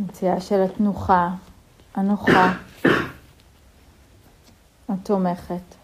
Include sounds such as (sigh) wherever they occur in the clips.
מציאה של התנוחה הנוחה, (coughs) התומכת.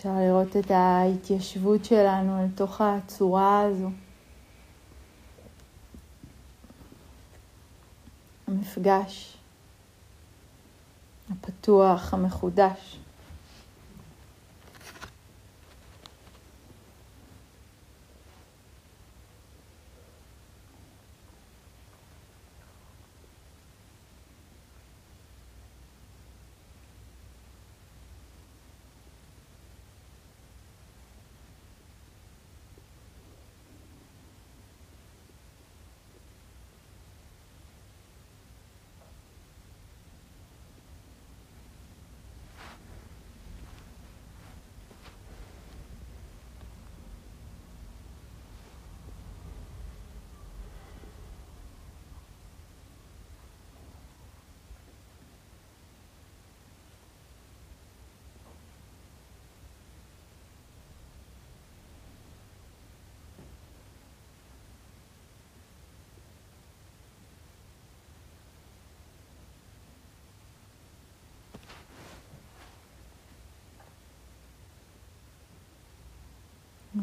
אפשר לראות את ההתיישבות שלנו אל תוך הצורה הזו. המפגש הפתוח, המחודש.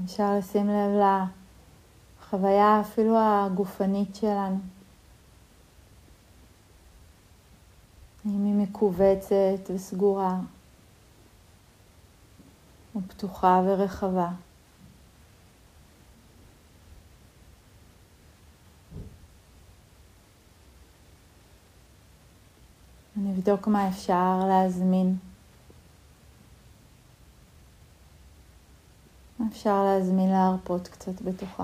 אפשר לשים לב לחוויה אפילו הגופנית שלנו. האם היא מכווצת וסגורה, או פתוחה ורחבה. נבדוק מה אפשר להזמין. אפשר להזמין להרפות קצת בתוכה.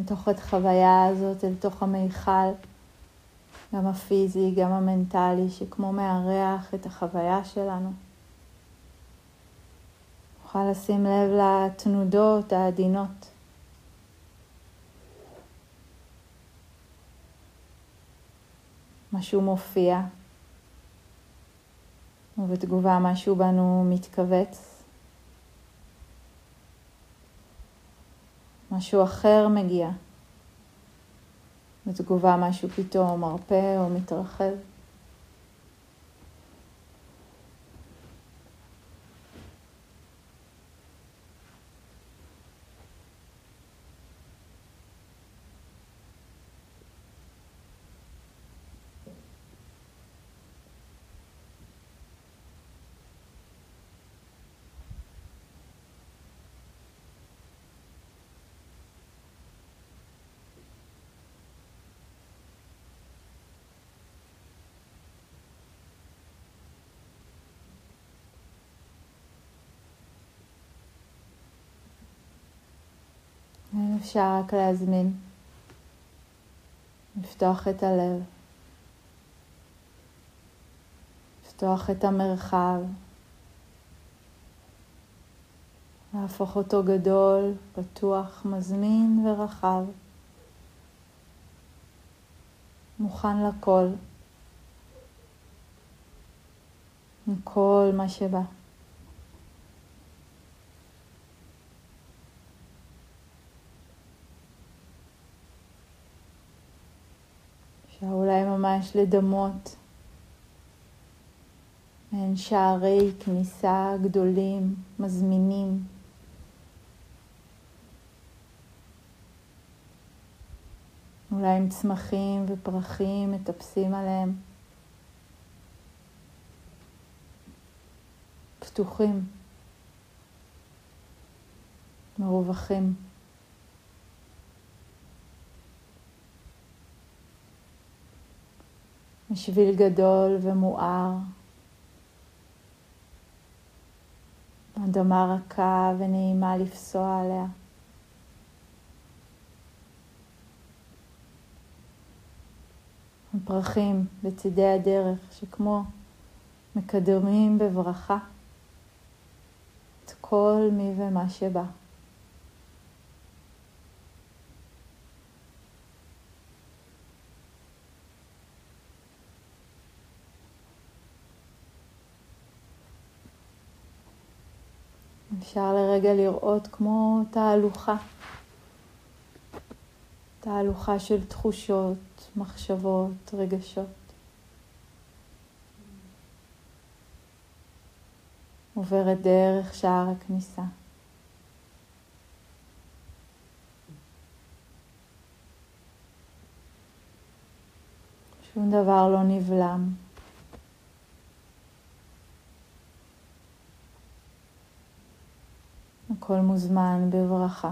לתוך החוויה הזאת, אל תוך המיכל, גם הפיזי, גם המנטלי, שכמו מארח את החוויה שלנו. נוכל לשים לב לתנודות העדינות. משהו מופיע, ובתגובה משהו בנו מתכווץ. משהו אחר מגיע. בתגובה משהו פתאום מרפה או מתרחב. אפשר רק להזמין, לפתוח את הלב, לפתוח את המרחב, להפוך אותו גדול, פתוח, מזמין ורחב. מוכן לכל, עם כל מה שבא. אפשר אולי ממש לדמות מעין שערי כניסה גדולים, מזמינים. אולי עם צמחים ופרחים מטפסים עליהם. פתוחים, מרווחים. שביל גדול ומואר, אדמה רכה ונעימה לפסוע עליה. הפרחים בצידי הדרך שכמו מקדמים בברכה את כל מי ומה שבא. אפשר לרגע לראות כמו תהלוכה, תהלוכה של תחושות, מחשבות, רגשות. עוברת דרך שער הכניסה. שום דבר לא נבלם. הכל מוזמן בברכה.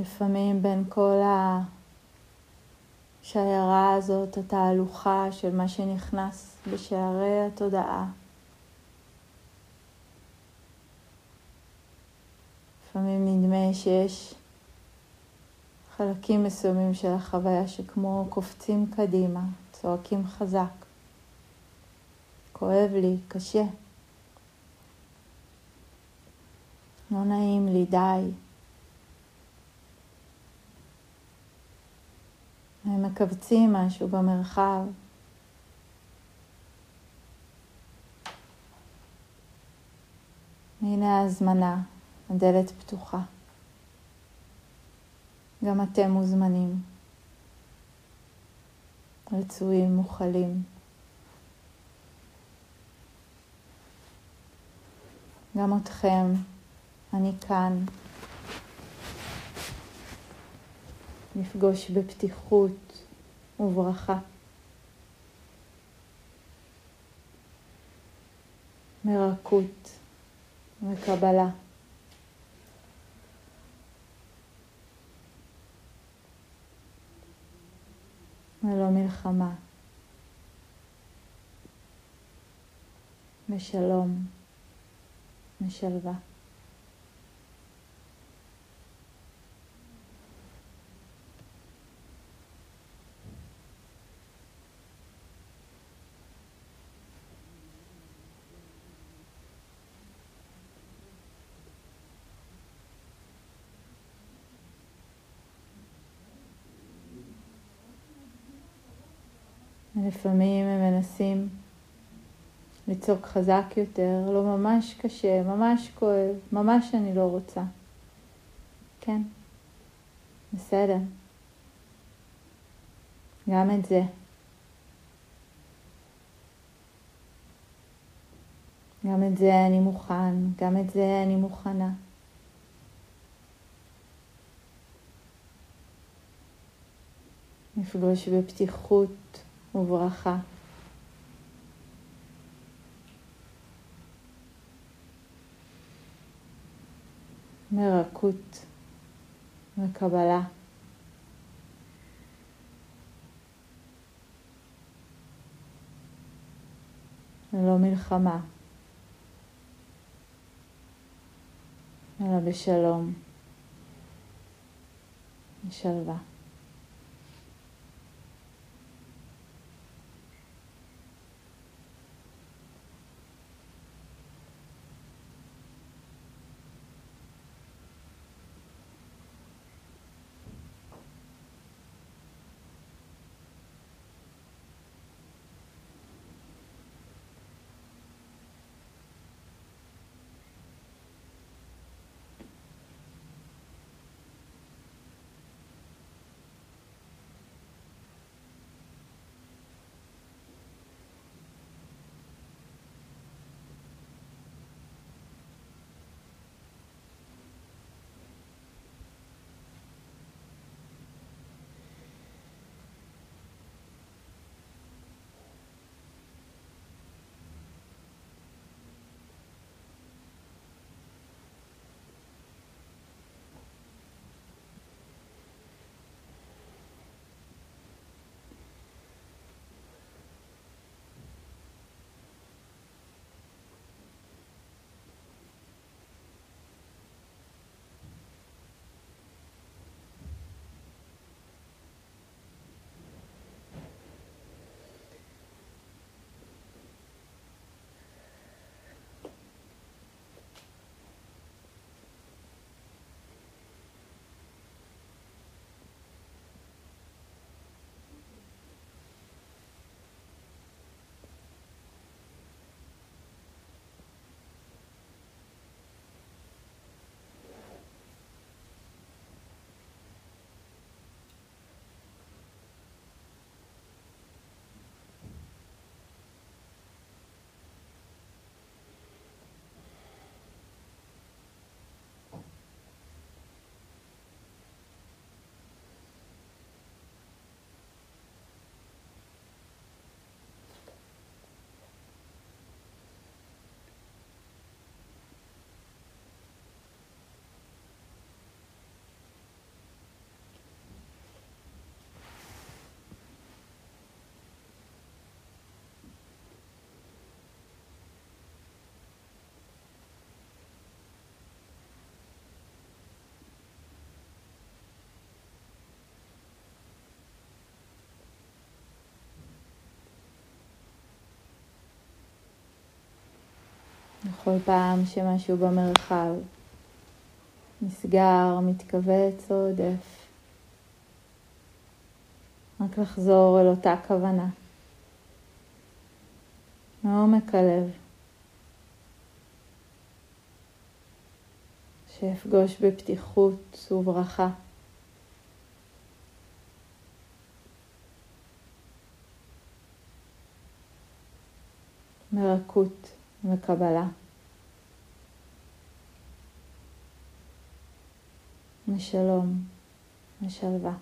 לפעמים בין כל השיירה הזאת, התהלוכה של מה שנכנס בשערי התודעה. לפעמים נדמה שיש חלקים מסוימים של החוויה שכמו קופצים קדימה, צועקים חזק. כואב לי, קשה. לא נעים לי, די. הם מכווצים משהו במרחב. הנה ההזמנה, הדלת פתוחה. גם אתם מוזמנים, רצויים, מוכלים. גם אתכם, אני כאן. נפגוש בפתיחות וברכה. מרקות וקבלה. ולא מלחמה. בשלום, בשלווה. לפעמים הם מנסים לצעוק חזק יותר, לא ממש קשה, ממש כואב, ממש אני לא רוצה. כן, בסדר. גם את זה. גם את זה אני מוכן, גם את זה אני מוכנה. נפגוש בפתיחות וברכה. מרקות וקבלה. ולא מלחמה, אלא בשלום, בשלווה. בכל פעם שמשהו במרחב נסגר, מתכווץ או עודף, רק לחזור אל אותה כוונה, מעומק הלב. שאפגוש בפתיחות וברכה. מרכות וקבלה. משלום, משלווה.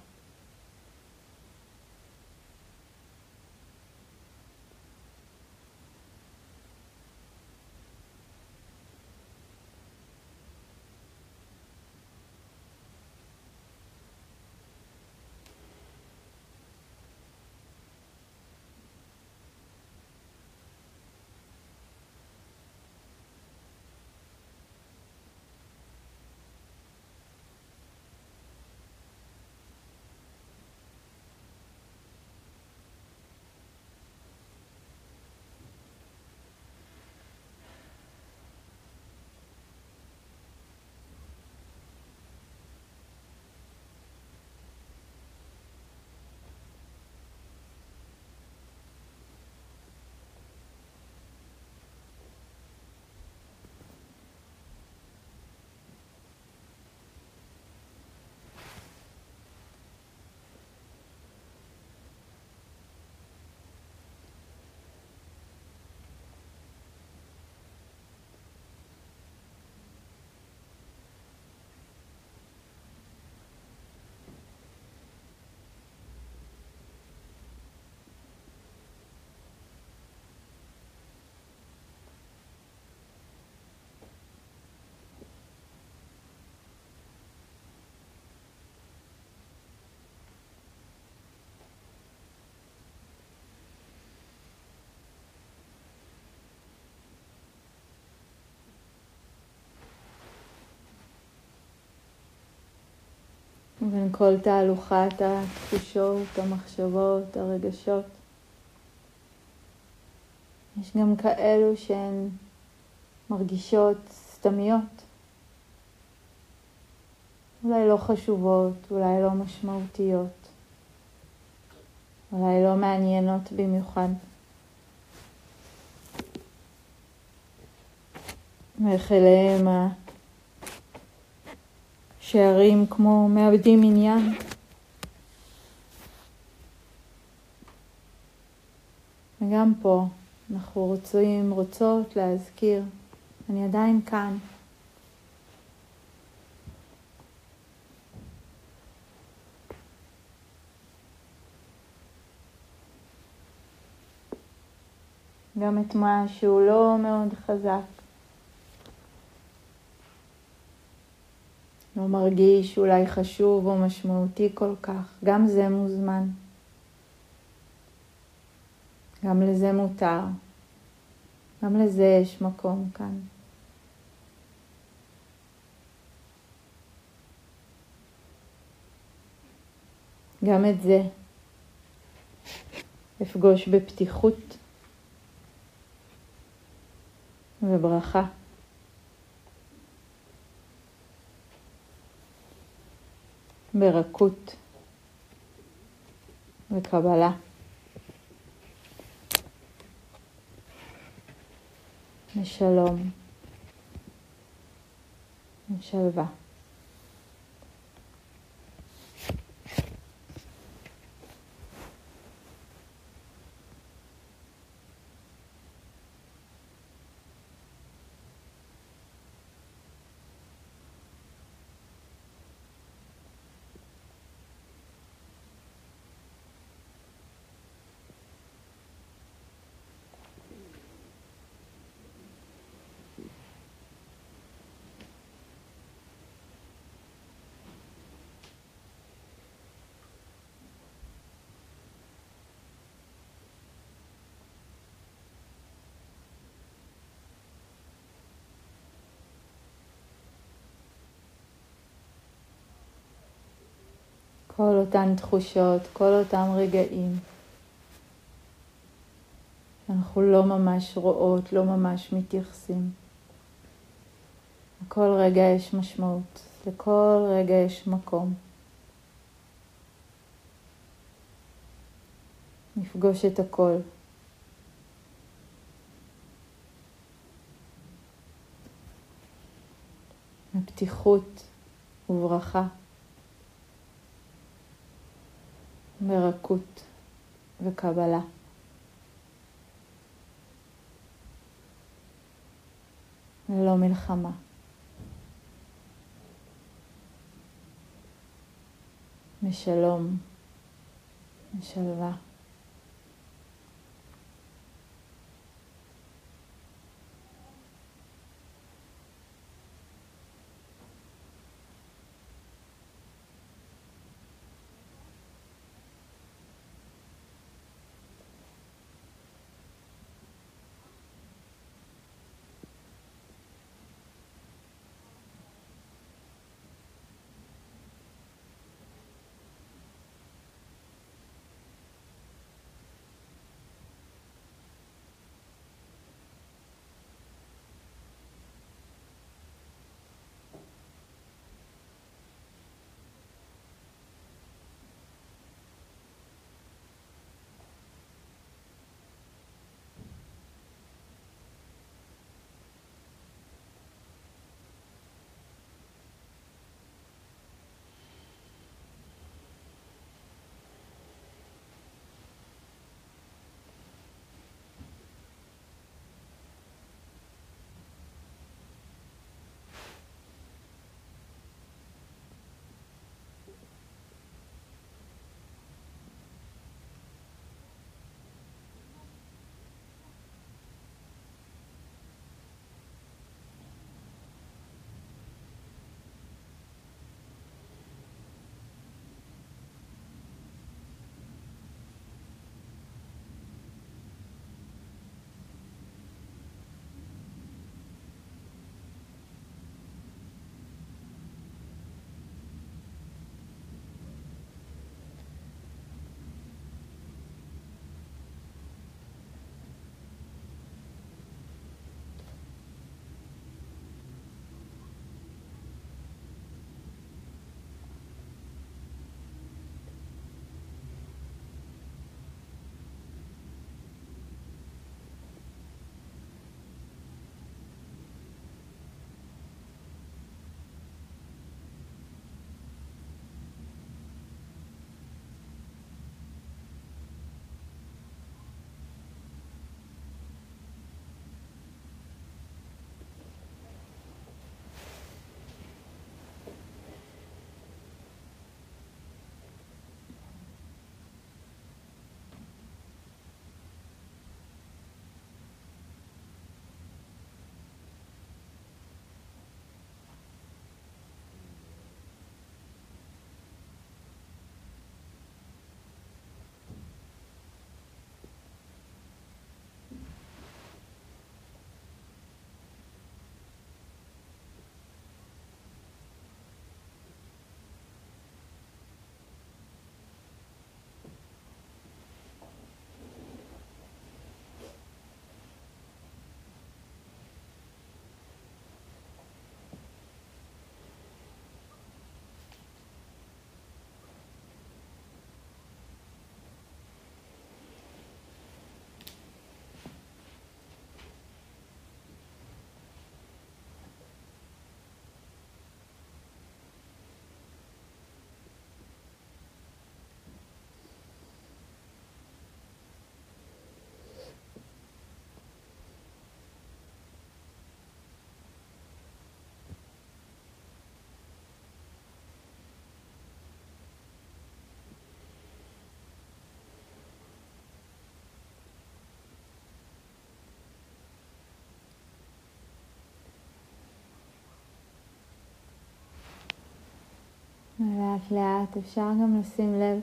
בין כל תהלוכת התחושות, המחשבות, הרגשות. יש גם כאלו שהן מרגישות סתמיות, אולי לא חשובות, אולי לא משמעותיות, אולי לא מעניינות במיוחד. ואיך אליהם שערים כמו מאבדים עניין. וגם פה אנחנו רוצים, רוצות להזכיר, אני עדיין כאן. גם את מה שהוא לא מאוד חזק. לא מרגיש אולי חשוב או משמעותי כל כך, גם זה מוזמן. גם לזה מותר. גם לזה יש מקום כאן. גם את זה אפגוש בפתיחות וברכה. ברכות וקבלה. ושלום ושלווה. כל אותן תחושות, כל אותם רגעים שאנחנו לא ממש רואות, לא ממש מתייחסים. לכל רגע יש משמעות, לכל רגע יש מקום. נפגוש את הכל. בפתיחות וברכה, ברכות וקבלה. ללא מלחמה. משלום, משלווה. לאט לאט אפשר גם לשים לב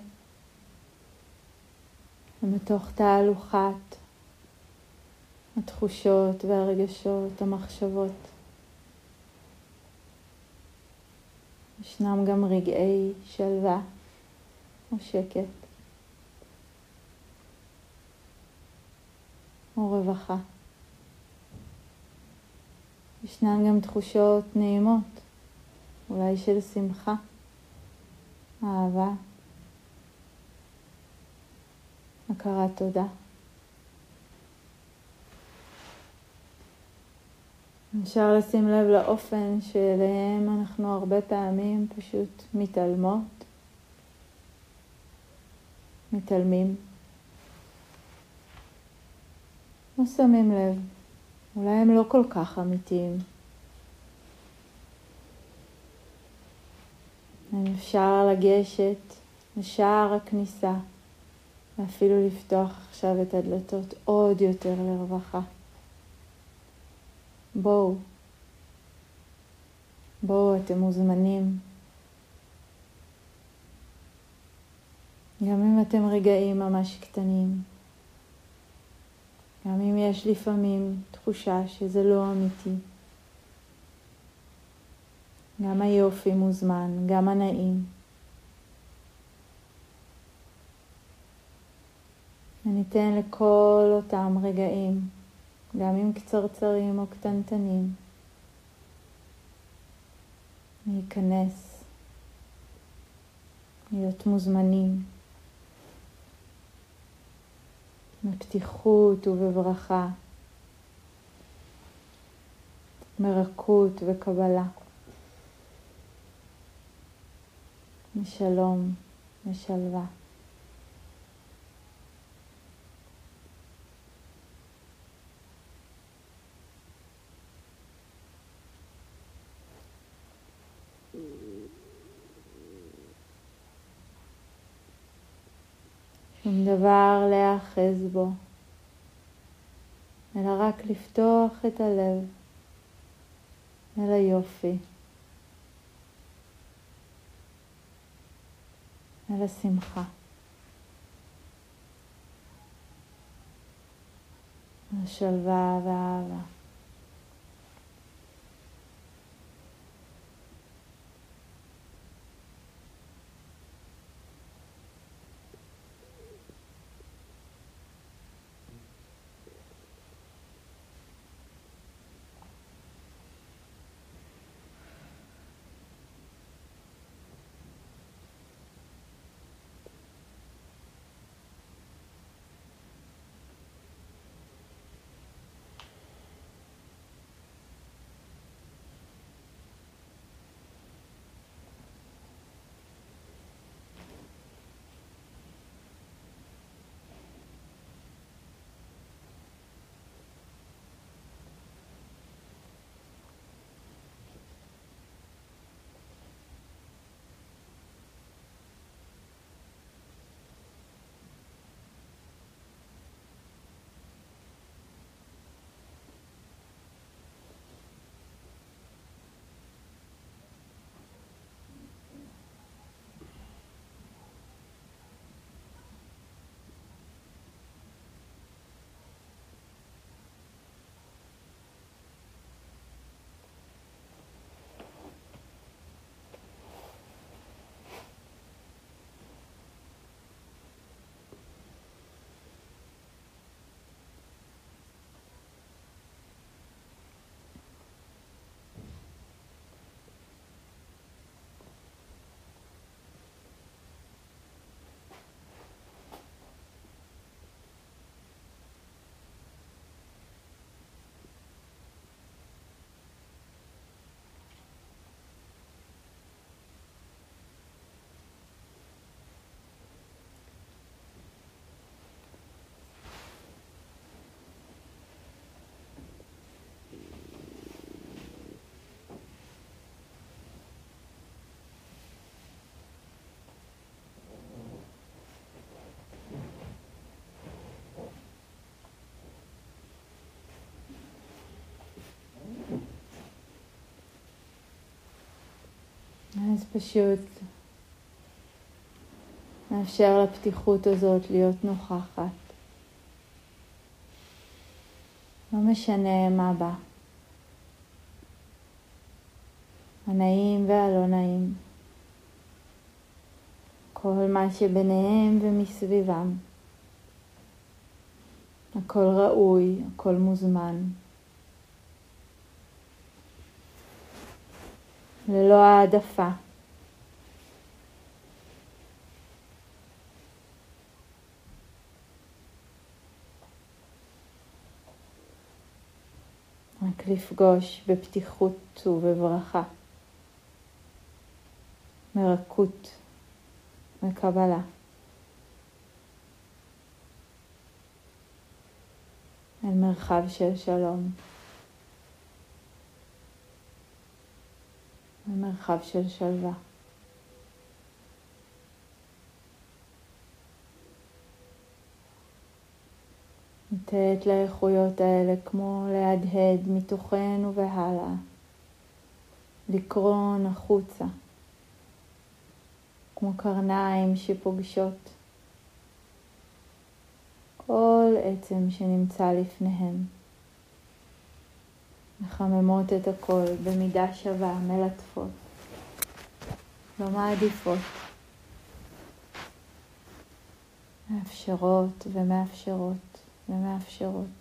בתוך תהלוכת התחושות והרגשות, המחשבות. ישנם גם רגעי שלווה או שקט או רווחה. ישנן גם תחושות נעימות, אולי של שמחה, אהבה, הכרת תודה. אפשר לשים לב לאופן שאליהם אנחנו הרבה פעמים פשוט מתעלמות, מתעלמים. לא שמים לב, אולי הם לא כל כך אמיתיים. אפשר לגשת לשער הכניסה ואפילו לפתוח עכשיו את הדלתות עוד יותר לרווחה. בואו, בואו, אתם מוזמנים. גם אם אתם רגעים ממש קטנים, גם אם יש לפעמים תחושה שזה לא אמיתי. גם היופי מוזמן, גם הנעים. וניתן לכל אותם רגעים גם אם קצרצרים או קטנטנים. להיכנס, להיות מוזמנים, בפתיחות ובברכה, מרכות וקבלה, משלום ושלווה. שום דבר להיאחז בו, אלא רק לפתוח את הלב אל היופי, אל השמחה. השלווה פשוט מאפשר לפתיחות הזאת להיות נוכחת. לא משנה מה בא. הנעים והלא נעים. כל מה שביניהם ומסביבם. הכל ראוי, הכל מוזמן. ללא העדפה. רק לפגוש בפתיחות ובברכה, מרכות וקבלה. אל מרחב של שלום, אל מרחב של שלווה. לתת לאיכויות האלה כמו להדהד מתוכנו והלאה, לקרון החוצה, כמו קרניים שפוגשות כל עצם שנמצא לפניהם. מחממות את הכל במידה שווה, מלטפות, לא מעדיפות, מאפשרות ומאפשרות. ומאפשרות.